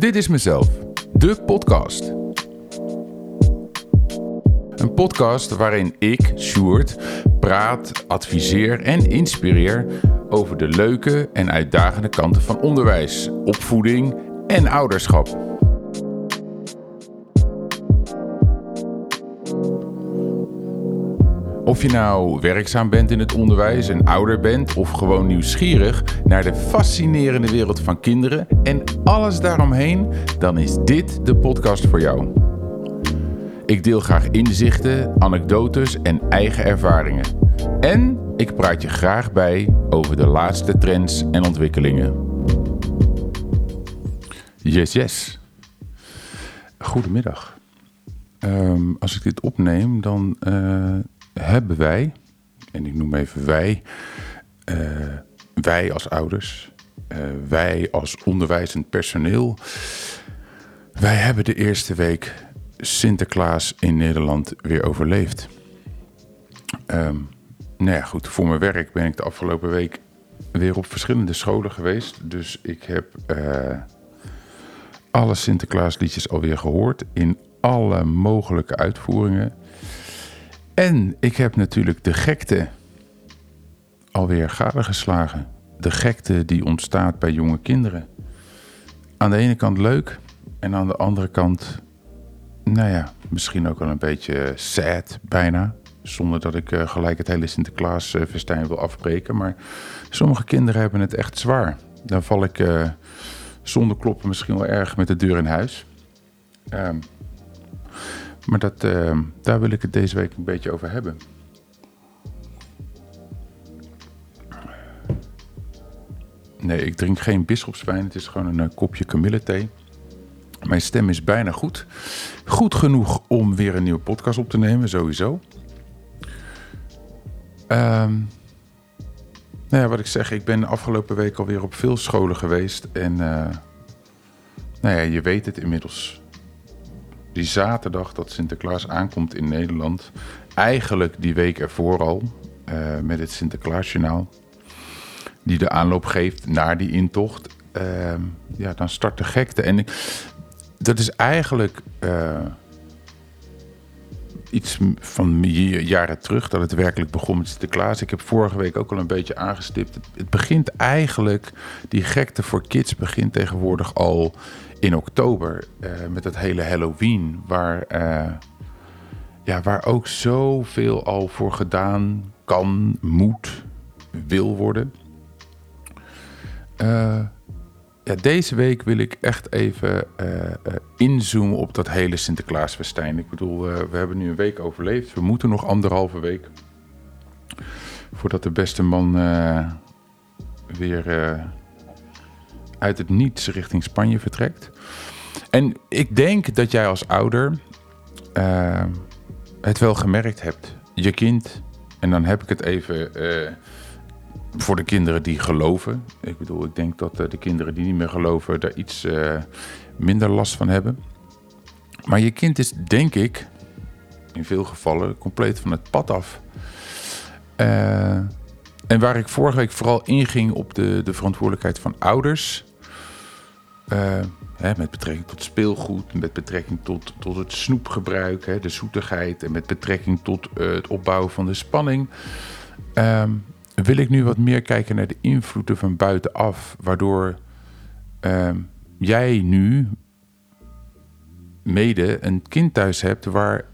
Dit is mezelf, de podcast. Een podcast waarin ik, Sjoerd, praat, adviseer en inspireer over de leuke en uitdagende kanten van onderwijs, opvoeding en ouderschap. Of je nou werkzaam bent in het onderwijs en ouder bent of gewoon nieuwsgierig naar de fascinerende wereld van kinderen en alles daaromheen, dan is dit de podcast voor jou. Ik deel graag inzichten, anekdotes en eigen ervaringen. En ik praat je graag bij over de laatste trends en ontwikkelingen. Yes, yes. Goedemiddag. Ehm, als ik dit opneem, dan uh, hebben wij, en ik noem even wij, uh, wij als ouders, uh, wij als onderwijzend personeel, wij hebben de eerste week Sinterklaas in Nederland weer overleefd. Um, nou ja, goed, voor mijn werk ben ik de afgelopen week weer op verschillende scholen geweest. Dus ik heb uh, alle Sinterklaasliedjes alweer gehoord in alle mogelijke uitvoeringen. En ik heb natuurlijk de gekte alweer gadegeslagen. De gekte die ontstaat bij jonge kinderen. Aan de ene kant leuk en aan de andere kant, nou ja, misschien ook wel een beetje sad bijna. Zonder dat ik uh, gelijk het hele Sinterklaasfestijn wil afbreken. Maar sommige kinderen hebben het echt zwaar. Dan val ik uh, zonder kloppen misschien wel erg met de deur in huis. Um, maar dat, uh, daar wil ik het deze week een beetje over hebben. Nee, ik drink geen bisschopswijn. Het is gewoon een uh, kopje kamillethee. Mijn stem is bijna goed. Goed genoeg om weer een nieuwe podcast op te nemen, sowieso. Um, nou ja, wat ik zeg, ik ben afgelopen week alweer op veel scholen geweest. En uh, nou ja, je weet het inmiddels die zaterdag dat Sinterklaas aankomt in Nederland, eigenlijk die week ervoor al, uh, met het Sinterklaasjournaal, die de aanloop geeft naar die intocht, uh, ja, dan start de gekte. En dat is eigenlijk uh, iets van jaren terug dat het werkelijk begon met Sinterklaas. Ik heb vorige week ook al een beetje aangestipt. Het begint eigenlijk, die gekte voor kids begint tegenwoordig al in oktober uh, met het hele Halloween, waar, uh, ja, waar ook zoveel al voor gedaan kan, moet, wil worden. Ja, deze week wil ik echt even inzoomen op dat hele Sinterklaasfestijn. Ik bedoel, we hebben nu een week overleefd. We moeten nog anderhalve week voordat de beste man weer uit het niets richting Spanje vertrekt. En ik denk dat jij als ouder uh, het wel gemerkt hebt. Je kind, en dan heb ik het even uh, voor de kinderen die geloven. Ik bedoel, ik denk dat uh, de kinderen die niet meer geloven daar iets minder last van hebben. Maar je kind is, denk ik, in veel gevallen compleet van het pad af. en waar ik vorige week vooral inging op de, de verantwoordelijkheid van ouders uh, hè, met betrekking tot speelgoed, met betrekking tot, tot het snoepgebruik, hè, de zoetigheid en met betrekking tot uh, het opbouwen van de spanning. Um, wil ik nu wat meer kijken naar de invloeden van buitenaf, waardoor um, jij nu mede een kind thuis hebt waar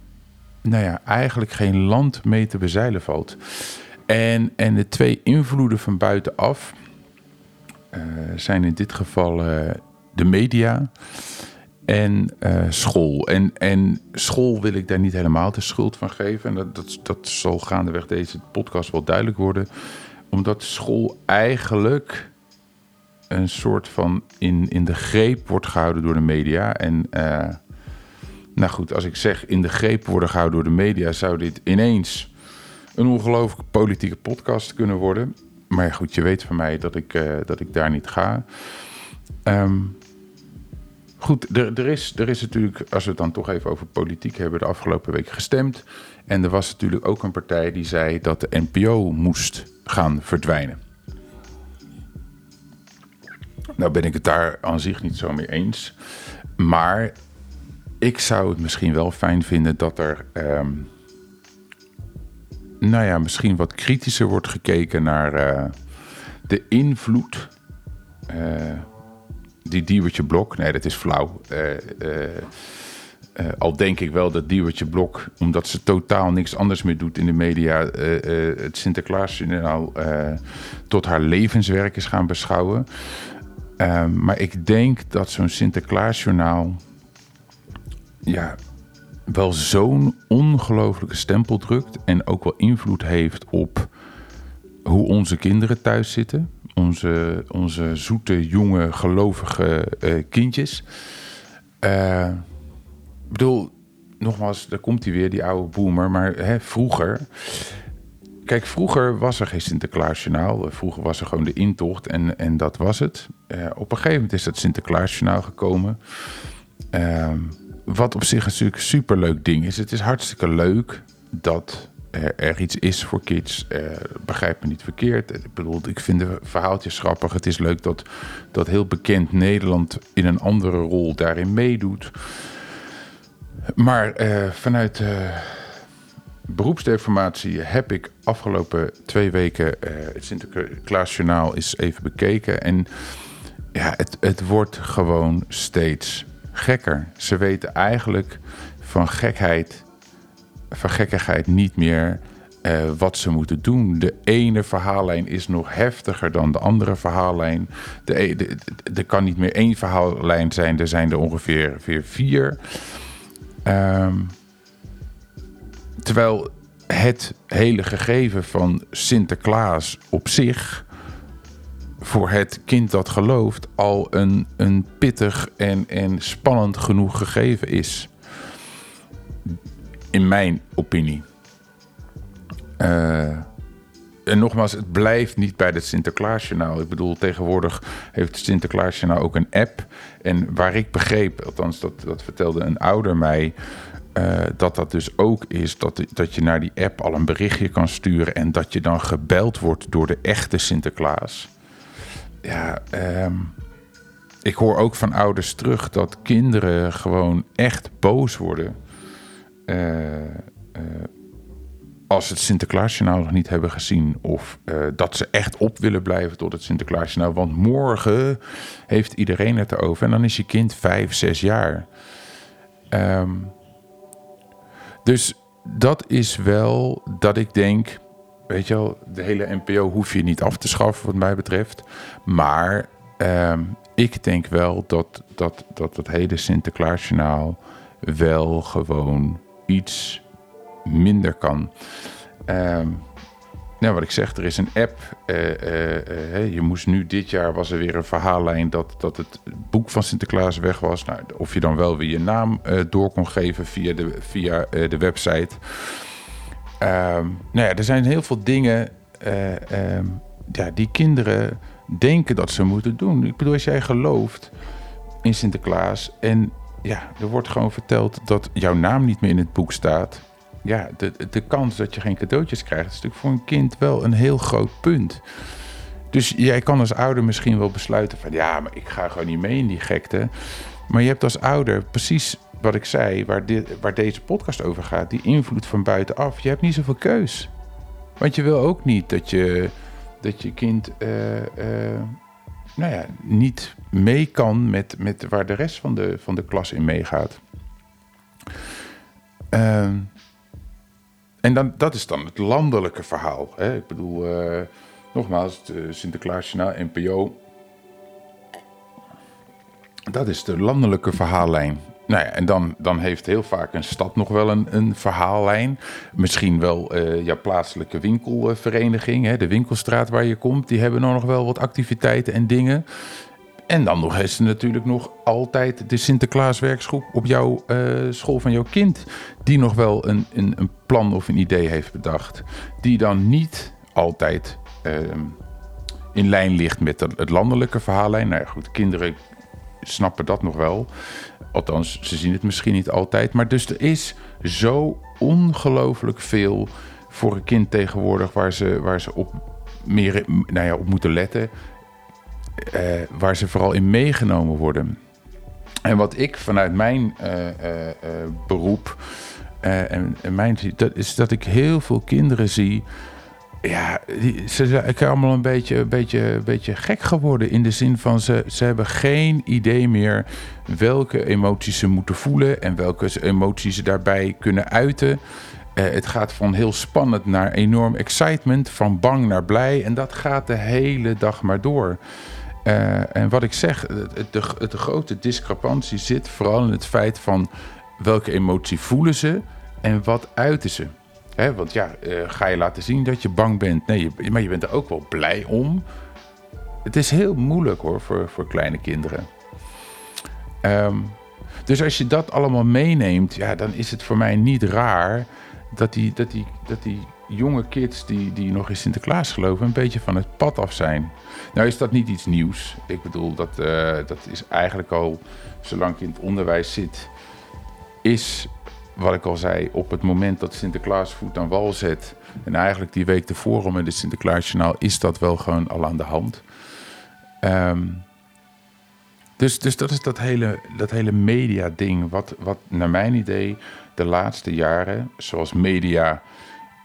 nou ja, eigenlijk geen land mee te bezeilen valt. En, en de twee invloeden van buitenaf uh, zijn in dit geval de media en uh, school. En, en school wil ik daar niet helemaal de schuld van geven. En dat, dat, dat zal gaandeweg deze podcast wel duidelijk worden. Omdat school eigenlijk een soort van in, in de greep wordt gehouden door de media. En uh, nou goed, als ik zeg in de greep worden gehouden door de media, zou dit ineens een ongelooflijk politieke podcast kunnen worden. Maar goed, je weet van mij dat ik, uh, dat ik daar niet ga. Um, Goed, er, er, is, er is natuurlijk, als we het dan toch even over politiek hebben, de afgelopen week gestemd. En er was natuurlijk ook een partij die zei dat de NPO moest gaan verdwijnen. Nou ben ik het daar aan zich niet zo mee eens. Maar ik zou het misschien wel fijn vinden dat er... ehm, nou ja, misschien wat kritischer wordt gekeken naar eh, de invloed eh, die Diewertje Blok... Nee, dat is flauw. Eh, eh, eh, al denk ik wel dat Diewertje Blok, omdat ze totaal niks anders meer doet in de media, het Sinterklaasjournaal tot haar levenswerk is gaan beschouwen. Ehm, maar ik denk dat zo'n Sinterklaasjournaal ja, wel zo'n ongelofelijke stempel drukt en ook wel invloed heeft op hoe onze kinderen thuis zitten. Onze, onze zoete, jonge, gelovige eh, kindjes. Eh, ik bedoel, nogmaals, daar komt hij weer, die oude boomer. Maar hè, vroeger... Kijk, vroeger was er geen Sinterklaasjournaal. Vroeger was er gewoon de intocht en, en dat was het. Eh, op een gegeven moment is dat Sinterklaasjournaal gekomen. Ehm, wat op zich natuurlijk een superleuk ding is. Het is hartstikke leuk dat er, er iets is voor kids. Eh, begrijp me niet verkeerd. Ik bedoel, ik vind de verhaaltjes grappig. Het is leuk dat, dat heel bekend Nederland in een andere rol daarin meedoet. Maar eh, vanuit eh, beroepsdeformatie heb ik afgelopen twee weken het Sinterklaasjournaal eens even bekeken. En ja, het, het wordt gewoon steeds gekker. Ze weten eigenlijk van gekheid, van gekkigheid niet meer eh, wat ze moeten doen. De ene verhaallijn is nog heftiger dan de andere verhaallijn. E- er kan niet meer één verhaallijn zijn, er zijn er ongeveer weer vier. Ehm, terwijl het hele gegeven van Sinterklaas op zich voor het kind dat gelooft al een, een pittig en, en spannend genoeg gegeven is. In mijn opinie. Eh, en nogmaals, het blijft niet bij het Sinterklaasjournaal. Ik bedoel, tegenwoordig heeft het Sinterklaasjournaal ook een app. En waar ik begreep, althans dat, dat vertelde een ouder mij... eh, dat dat dus ook is dat, dat je naar die app al een berichtje kan sturen... en dat je dan gebeld wordt door de echte Sinterklaas. Ja, ehm, ik hoor ook van ouders terug dat kinderen gewoon echt boos worden... eh, eh, als ze het Sinterklaasjournaal nog niet hebben gezien... of eh, dat ze echt op willen blijven tot het Sinterklaasjournaal. Want morgen heeft iedereen het erover. En dan is je kind vijf, zes jaar. Ehm, dus dat is wel dat ik denk... weet je wel, de hele NPO hoef je niet af te schaffen wat mij betreft. Maar ehm, ik denk wel dat dat, dat het hele Sinterklaasjournaal... wel gewoon iets minder kan. Ehm, nou, wat ik zeg, er is een app. eh, eh, eh, je moest nu dit jaar was er weer een verhaallijn dat, dat het boek van Sinterklaas weg was. Nou, of je dan wel weer je naam door kon geven via de, via, de website. Ehm, nou ja, er zijn heel veel dingen eh, ehm, ja, die kinderen denken dat ze moeten doen. Ik bedoel, als jij gelooft in Sinterklaas en ja, er wordt gewoon verteld dat jouw naam niet meer in het boek staat ja, de, de kans dat je geen cadeautjes krijgt, is natuurlijk voor een kind wel een heel groot punt. Dus jij kan als ouder misschien wel besluiten van ja, maar ik ga gewoon niet mee in die gekte. Maar je hebt als ouder precies wat ik zei, waar, dit, waar deze podcast over gaat, die invloed van buitenaf. Je hebt niet zoveel keus. Want je wil ook niet dat je, dat je kind eh, eh, nou ja, niet mee kan met, met waar de rest van de, van de klas in meegaat. Ehm en dan, dat is dan het landelijke verhaal. Hè? Ik bedoel, eh, nogmaals, het uh, Sinterklaasjournaal, NPO. Dat is de landelijke verhaallijn. Nou ja, en dan, dan heeft heel vaak een stad nog wel een, een verhaallijn. Misschien wel uh, plaatselijke winkelvereniging, hè, de winkelstraat waar je komt. Die hebben nog wel wat activiteiten en dingen. En dan nog is natuurlijk nog altijd de Sinterklaaswerksgroep op jouw uh, school van jouw kind. Die nog wel een, een, een, plan of een idee heeft bedacht. Die dan niet altijd uh, in lijn ligt met het landelijke verhaallijn. Nou ja, goed, kinderen snappen dat nog wel. Althans, ze zien het misschien niet altijd. Maar dus er is zo ongelooflijk veel voor een kind tegenwoordig waar ze, waar ze op, meer, nou ja, op moeten letten waar ze vooral in meegenomen worden. En wat ik vanuit mijn beroep en, en mijn dat is dat ik heel veel kinderen zie ja, ze zijn allemaal een beetje, een, beetje, een beetje gek geworden. In de zin van ze, ze hebben geen idee meer welke emoties ze moeten voelen en welke emoties ze daarbij kunnen uiten. Uh, het gaat van heel spannend naar enorm excitement, van bang naar blij. En dat gaat de hele dag maar door. Uh, en wat ik zeg, de, de, de grote discrepantie zit vooral in het feit van welke emotie voelen ze en wat uiten ze want ja, uh, ga je laten zien dat je bang bent? Nee, je, maar je bent er ook wel blij om. Het is heel moeilijk hoor voor, voor kleine kinderen. Um, dus als je dat allemaal meeneemt, ja, dan is het voor mij niet raar dat die, dat die, dat die jonge kids die, die nog in Sinterklaas geloven, een beetje van het pad af zijn. Nou is dat niet iets nieuws. Ik bedoel, dat, uh, dat is eigenlijk al, zolang ik in het onderwijs zit, is wat ik al zei, op het moment dat Sinterklaas voet aan wal zet. En eigenlijk die week tevoren met het Sinterklaasjournaal is dat wel gewoon al aan de hand. Um, dus, dus dat is dat hele, dat hele media-ding, wat, wat naar mijn idee de laatste jaren, zoals media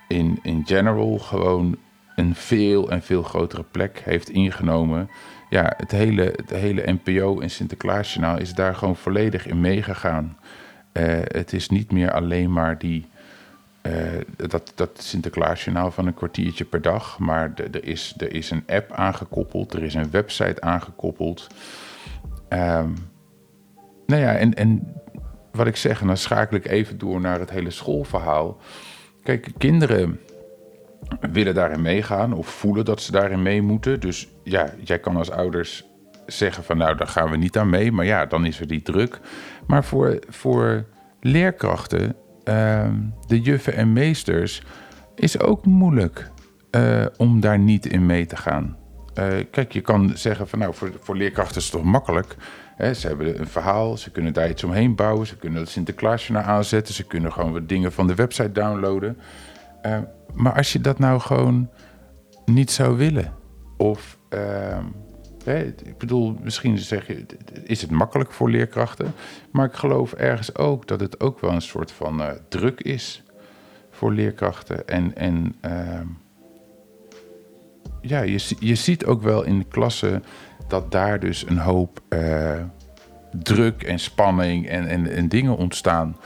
in, in general, gewoon een veel en veel grotere plek heeft ingenomen. Ja, het hele, het hele NPO en Sinterklaasjournaal is daar gewoon volledig in meegegaan. Uh, het is niet meer alleen maar die, uh, dat, dat Sinterklaasjournaal van een kwartiertje per dag. Maar er, is, er is een app aangekoppeld, er is een website aangekoppeld. Um, nou ja, en, en wat ik zeg, en dan schakel ik even door naar het hele schoolverhaal. Kijk, kinderen willen daarin meegaan of voelen dat ze daarin mee moeten. Dus ja, jij kan als ouders zeggen van nou, daar gaan we niet aan mee. Maar ja, dan is er die druk. Maar voor, voor leerkrachten, ehm, de juffen en meesters, is ook moeilijk uh, om daar niet in mee te gaan. Uh, kijk, je kan zeggen van nou, voor, voor leerkrachten is het toch makkelijk. Ze hebben een verhaal, ze kunnen daar iets omheen bouwen, ze kunnen het Sinterklaasje naar aanzetten, ze kunnen gewoon wat dingen van de website downloaden. Uh, maar als je dat nou gewoon niet zou willen, of ehm, ik bedoel, misschien zeg je, is het makkelijk voor leerkrachten. Maar ik geloof ergens ook dat het ook wel een soort van uh, druk is voor leerkrachten. En, en uh, ja, je, je ziet ook wel in de klassen dat daar dus een hoop uh, druk en spanning en, en, en dingen ontstaan.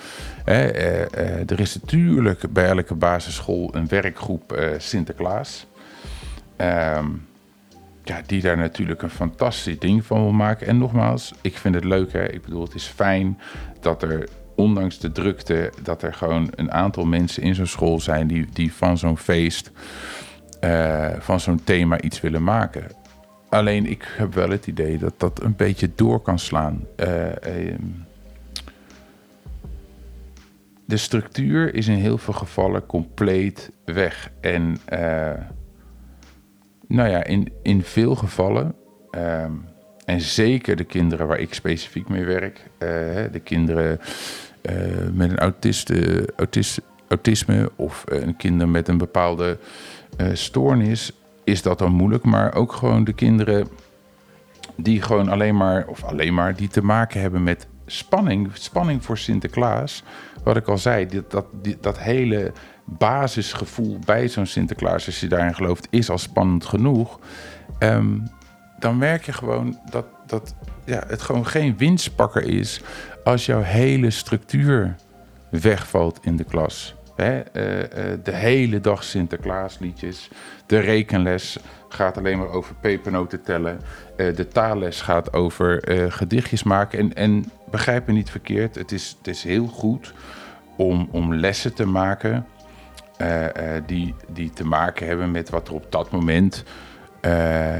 Hè, uh, er is natuurlijk bij elke basisschool een werkgroep Sinterklaas. Ehm ja, die daar natuurlijk een fantastisch ding van wil maken. En nogmaals, ik vind het leuk. Hè? Ik bedoel, het is fijn dat er, ondanks de drukte, dat er gewoon een aantal mensen in zo'n school zijn die, die van zo'n feest, uh, van zo'n thema iets willen maken. Alleen ik heb wel het idee dat dat een beetje door kan slaan. Uh, uh, de structuur is in heel veel gevallen compleet weg. En nou ja, in, in veel gevallen, ehm, en zeker de kinderen waar ik specifiek mee werk, uh, de kinderen uh, met een autiste, autis, autisme of een kinder met een bepaalde stoornis, is dat dan moeilijk. Maar ook gewoon de kinderen die gewoon alleen maar, of alleen maar, die te maken hebben met spanning, spanning voor Sinterklaas. Wat ik al zei, dat, dat, dat hele basisgevoel bij zo'n Sinterklaas, als je daarin gelooft, is al spannend genoeg. Um, dan merk je gewoon dat, dat ja, het gewoon geen winstpakker is als jouw hele structuur wegvalt in de klas. He, uh, uh, de hele dag Sinterklaasliedjes. De rekenles gaat alleen maar over pepernoten tellen. Uh, de taalles gaat over gedichtjes maken. En, en begrijp me niet verkeerd, het is, het is heel goed om, om lessen te maken uh, uh, die, die te maken hebben met wat er op dat moment uh,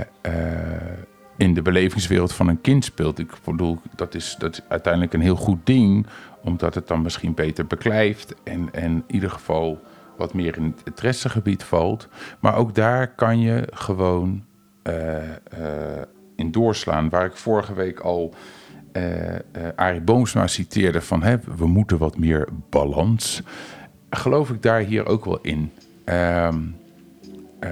in de belevingswereld van een kind speelt. Ik bedoel, dat is, dat is uiteindelijk een heel goed ding, omdat het dan misschien beter beklijft en, en in ieder geval wat meer in het interessegebied valt. Maar ook daar kan je gewoon in doorslaan. Waar ik vorige week al Arie Boomsma citeerde van hè, we moeten wat meer balans geloof ik daar hier ook wel in. Um, uh,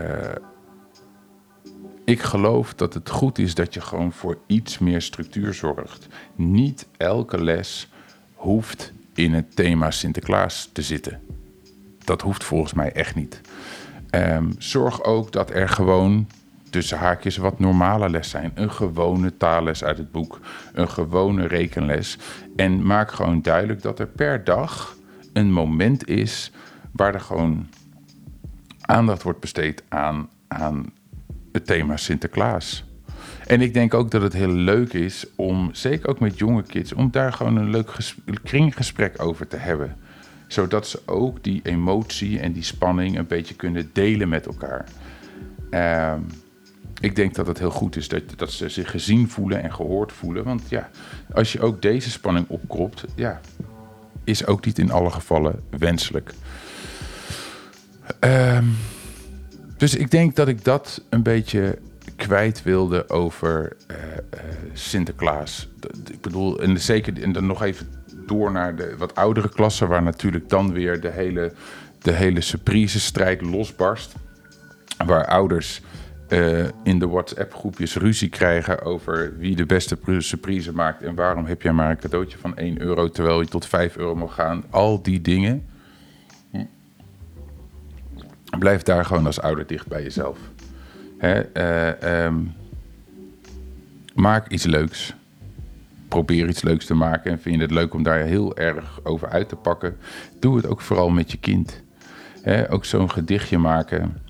ik geloof dat het goed is dat je gewoon voor iets meer structuur zorgt. Niet elke les hoeft in het thema Sinterklaas te zitten. Dat hoeft volgens mij echt niet. Ehm, zorg ook dat er gewoon tussen haakjes wat normale les zijn. Een gewone taalles uit het boek, een gewone rekenles. En maak gewoon duidelijk dat er per dag een moment is waar er gewoon aandacht wordt besteed aan, aan het thema Sinterklaas. En ik denk ook dat het heel leuk is om, zeker ook met jonge kids, om daar gewoon een leuk kringgesprek over te hebben. Zodat ze ook die emotie en die spanning een beetje kunnen delen met elkaar. Uh, ik denk dat het heel goed is dat, dat ze zich gezien voelen en gehoord voelen. Want ja, als je ook deze spanning opkropt, ja, is ook niet in alle gevallen wenselijk. Um, dus ik denk dat ik dat een beetje kwijt wilde over uh, uh, Sinterklaas. Ik bedoel, en zeker en dan nog even door naar de wat oudere klassen, waar natuurlijk dan weer de hele, de hele surprise-strijd losbarst. Waar ouders uh, in de WhatsApp-groepjes ruzie krijgen over wie de beste surprise maakt en waarom heb jij maar een cadeautje van 1 euro terwijl je tot 5 euro mag gaan. Al die dingen. Blijf daar gewoon als ouder dicht bij jezelf. Hè, uh, um, maak iets leuks. Probeer iets leuks te maken en vind je het leuk om daar heel erg over uit te pakken. Doe het ook vooral met je kind. Hè, ook zo'n gedichtje maken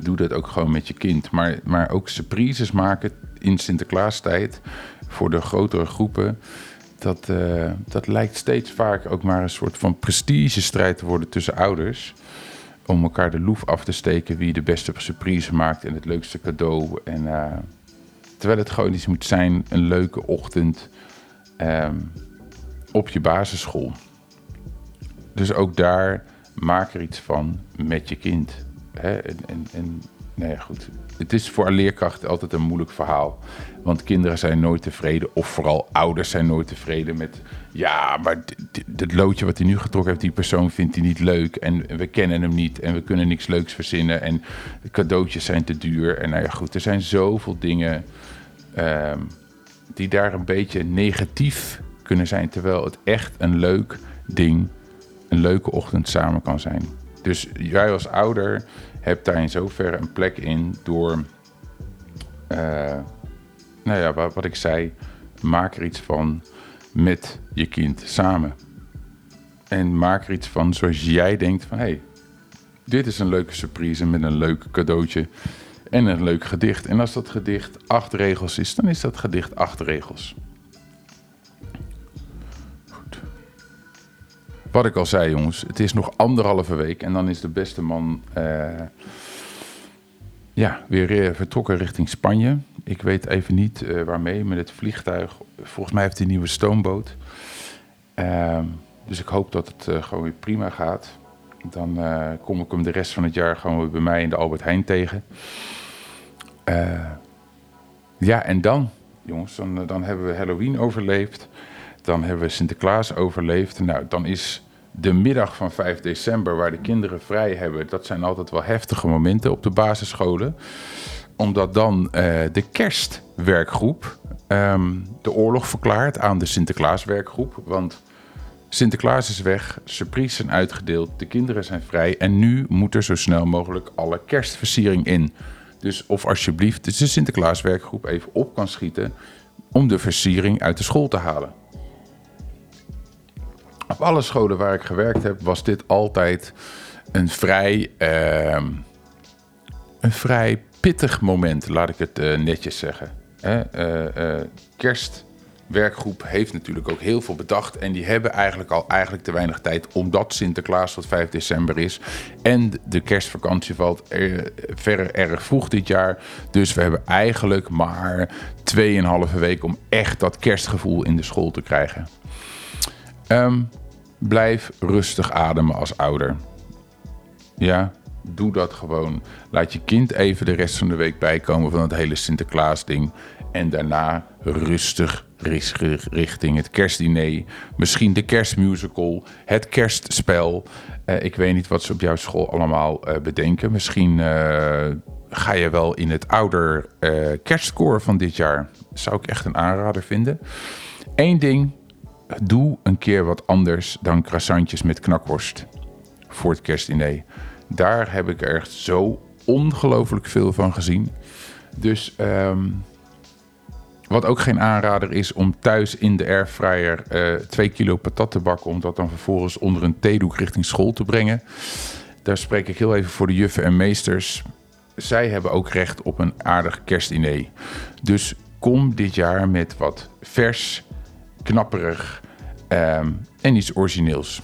doe dat ook gewoon met je kind. Maar, maar ook surprises maken in Sinterklaastijd voor de grotere groepen. Dat, uh, dat lijkt steeds vaak ook maar een soort van prestigestrijd te worden tussen ouders. Om elkaar de loef af te steken wie de beste surprise maakt en het leukste cadeau. En, uh, terwijl het gewoon iets moet zijn, een leuke ochtend um, op je basisschool. Dus ook daar maak er iets van met je kind. En, en, nou ja, goed. Het is voor een leerkracht altijd een moeilijk verhaal. Want kinderen zijn nooit tevreden, of vooral ouders zijn nooit tevreden met. Ja, maar het loodje wat hij nu getrokken heeft, die persoon vindt hij niet leuk. En we kennen hem niet en we kunnen niks leuks verzinnen. En de cadeautjes zijn te duur. En nou ja, goed, er zijn zoveel dingen um, die daar een beetje negatief kunnen zijn. Terwijl het echt een leuk ding, een leuke ochtend samen kan zijn. Dus jij als ouder hebt daar in zoverre een plek in door, uh, nou ja, wat, wat ik zei, maak er iets van met je kind samen. En maak er iets van zoals jij denkt van, hé, hey, dit is een leuke surprise met een leuk cadeautje en een leuk gedicht. En als dat gedicht acht regels is, dan is dat gedicht acht regels. Wat ik al zei, jongens, het is nog anderhalve week en dan is de beste man uh, ja, weer eh, vertrokken richting Spanje. Ik weet even niet uh, waarmee, met het vliegtuig. Volgens mij heeft hij een nieuwe stoomboot. Uh, dus ik hoop dat het gewoon weer prima gaat. Dan kom ik hem de rest van het jaar gewoon weer bij mij in de Albert Heijn tegen. ja, en dan, jongens, dan hebben we Halloween overleefd. Dan hebben we Sinterklaas overleefd. Nou, dan is de middag van 5 december, waar de kinderen vrij hebben, dat zijn altijd wel heftige momenten op de basisscholen. Omdat dan uh, de kerstwerkgroep um, de oorlog verklaart aan de Sinterklaaswerkgroep. Want Sinterklaas is weg, surprise zijn uitgedeeld, de kinderen zijn vrij en nu moet er zo snel mogelijk alle kerstversiering in. Dus of alsjeblieft de Sinterklaaswerkgroep even op kan schieten om de versiering uit de school te halen. Op alle scholen waar ik gewerkt heb, was dit altijd een vrij, uh, een vrij pittig moment, laat ik het uh, netjes zeggen. Uh, kerstwerkgroep heeft natuurlijk ook heel veel bedacht. En die hebben eigenlijk al eigenlijk te weinig tijd, omdat Sinterklaas tot 5 december is. En de kerstvakantie valt er, erg vroeg dit jaar. Dus we hebben eigenlijk maar 2,5 week om echt dat kerstgevoel in de school te krijgen. Um, Blijf rustig ademen als ouder. Ja, doe dat gewoon. Laat je kind even de rest van de week bijkomen van het hele Sinterklaas-ding. En daarna rustig richting het kerstdiner. Misschien de kerstmusical, het kerstspel. Uh, ik weet niet wat ze op jouw school allemaal uh, bedenken. Misschien uh, ga je wel in het ouder kerstscore van dit jaar. Zou ik echt een aanrader vinden. Eén ding, doe een keer wat anders dan croissantjes met knakworst voor het kerstdiner. Daar heb ik er echt zo ongelooflijk veel van gezien. Dus ehm, wat ook geen aanrader is om thuis in de airfryer uh, twee kilo patat te bakken... om dat dan vervolgens onder een theedoek richting school te brengen. Daar spreek ik heel even voor de juffen en meesters. Zij hebben ook recht op een aardig kerstdiner. Dus kom dit jaar met wat vers, knapperig ehm, en iets origineels.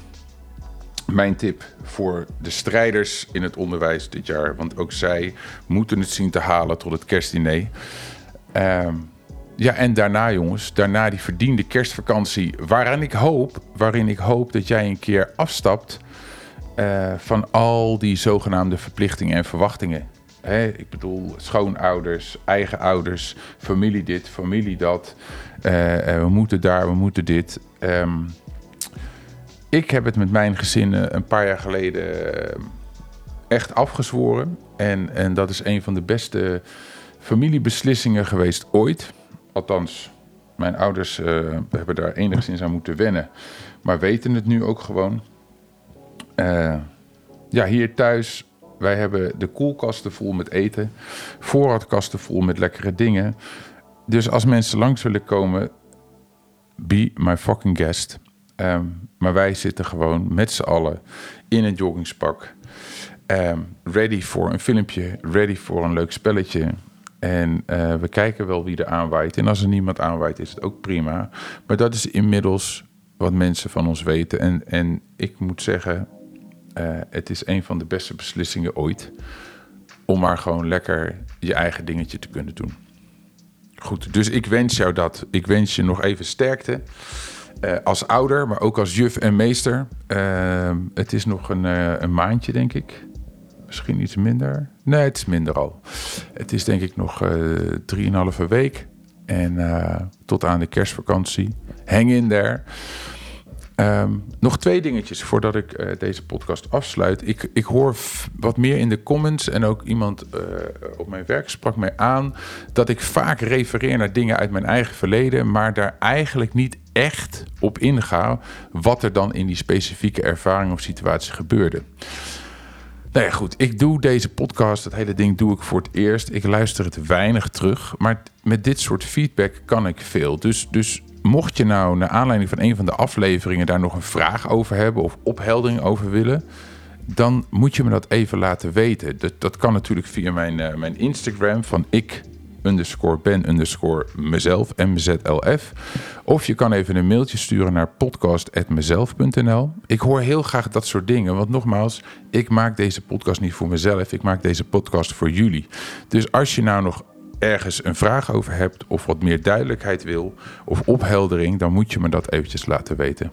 Mijn tip voor de strijders in het onderwijs dit jaar, want ook zij moeten het zien te halen tot het kerstdiner. Ehm, ja, en daarna jongens, daarna die verdiende kerstvakantie, waarin ik hoop, waarin ik hoop dat jij een keer afstapt uh, van al die zogenaamde verplichtingen en verwachtingen. Ik bedoel, schoonouders, eigen ouders, familie dit, familie dat. Uh, we moeten daar, we moeten dit. Um, ik heb het met mijn gezin een paar jaar geleden echt afgezworen. En, en dat is een van de beste familiebeslissingen geweest ooit. Althans, mijn ouders hebben daar enigszins aan moeten wennen. Maar weten het nu ook gewoon. Ja, hier thuis, wij hebben de koelkasten vol met eten. Voorraadkasten vol met lekkere dingen. Dus als mensen langs willen komen, be my fucking guest. Um, maar wij zitten gewoon met z'n allen in een joggingspak. Um, ready voor een filmpje, ready voor een leuk spelletje. En uh, we kijken wel wie er aanwaait. En als er niemand aanwaait, is het ook prima. Maar dat is inmiddels wat mensen van ons weten. En, en ik moet zeggen, uh, het is een van de beste beslissingen ooit. Om maar gewoon lekker je eigen dingetje te kunnen doen. Goed, dus ik wens jou dat. Ik wens je nog even sterkte. Uh, als ouder, maar ook als juf en meester. Uh, het is nog een, een, maandje, denk ik. Misschien iets minder. Nee, het is minder al. Het is denk ik nog drieënhalve week. En tot aan de kerstvakantie. Hang in there. Um, nog twee dingetjes voordat ik uh, deze podcast afsluit. Ik, ik hoor wat meer in de comments en ook iemand uh, op mijn werk sprak mij aan dat ik vaak refereer naar dingen uit mijn eigen verleden, maar daar eigenlijk niet echt op inga wat er dan in die specifieke ervaring of situatie gebeurde. Nou ja, goed. Ik doe deze podcast, het hele ding doe ik voor het eerst. Ik luister het weinig terug. Maar met dit soort feedback kan ik veel. Dus, dus mocht je nou naar aanleiding van een van de afleveringen daar nog een vraag over hebben of opheldering over willen, dan moet je me dat even laten weten. Dat, dat kan natuurlijk via mijn, uh, mijn Instagram van ik underscore ben underscore mezelf, MZLF. Of je kan even een mailtje sturen naar podcast.mezelf.nl. Ik hoor heel graag dat soort dingen, want nogmaals, ik maak deze podcast niet voor mezelf, ik maak deze podcast voor jullie. Dus als je nou nog ergens een vraag over hebt of wat meer duidelijkheid wil of opheldering, dan moet je me dat eventjes laten weten.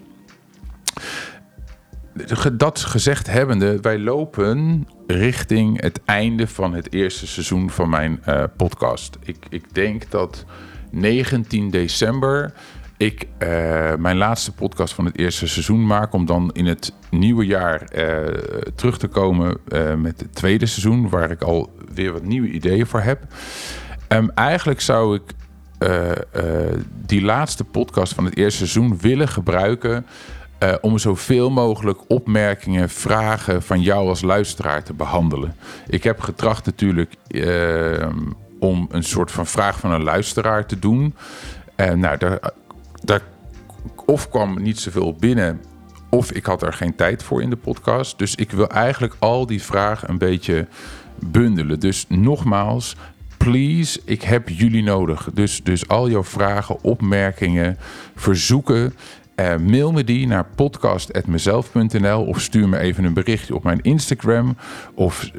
Dat gezegd hebbende, wij lopen richting het einde van het eerste seizoen van mijn uh, podcast. Ik, ik denk dat 19 december ik uh, mijn laatste podcast van het eerste seizoen maak. Om dan in het nieuwe jaar uh, terug te komen met het tweede seizoen. Waar ik al weer wat nieuwe ideeën voor heb. Um, eigenlijk zou ik uh, uh, die laatste podcast van het eerste seizoen willen gebruiken. Uh, om zoveel mogelijk opmerkingen, vragen van jou als luisteraar te behandelen. Ik heb getracht natuurlijk ehm, om een soort van vraag van een luisteraar te doen. En nou, daar, daar of kwam niet zoveel binnen, of ik had er geen tijd voor in de podcast. Dus ik wil eigenlijk al die vragen een beetje bundelen. Dus nogmaals, please, ik heb jullie nodig. Dus, dus al jouw vragen, opmerkingen, verzoeken. Uh, mail me die naar podcast.mezelf.nl of stuur me even een berichtje op mijn Instagram. Of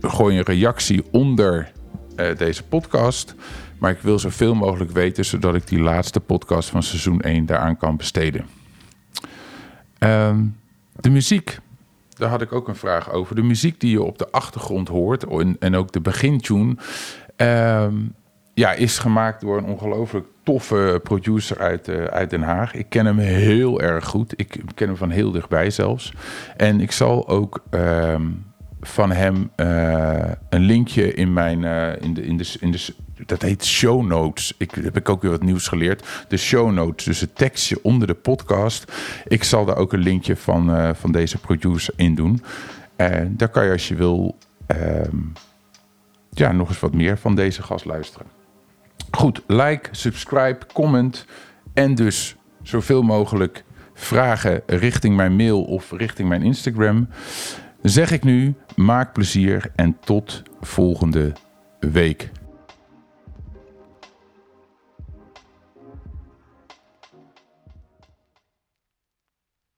gooi een reactie onder uh, deze podcast. Maar ik wil zoveel mogelijk weten, zodat ik die laatste podcast van seizoen 1 daaraan kan besteden. Uh, de muziek. Daar had ik ook een vraag over. De muziek die je op de achtergrond hoort en ook de begintune. Um, ja, is gemaakt door een ongelooflijk toffe producer uit, uh, uit Den Haag. Ik ken hem heel erg goed. Ik ken hem van heel dichtbij zelfs. En ik zal ook um, van hem een linkje in mijn in de, in de, in de dat heet show notes. Ik heb ik ook weer wat nieuws geleerd. De show notes, dus het tekstje onder de podcast. Ik zal daar ook een linkje van, van deze producer in doen. En daar kan je als je wil ehm, ja, nog eens wat meer van deze gast luisteren. Goed, like, subscribe, comment en dus zoveel mogelijk vragen richting mijn mail of richting mijn Instagram. Zeg ik nu, maak plezier en tot volgende week.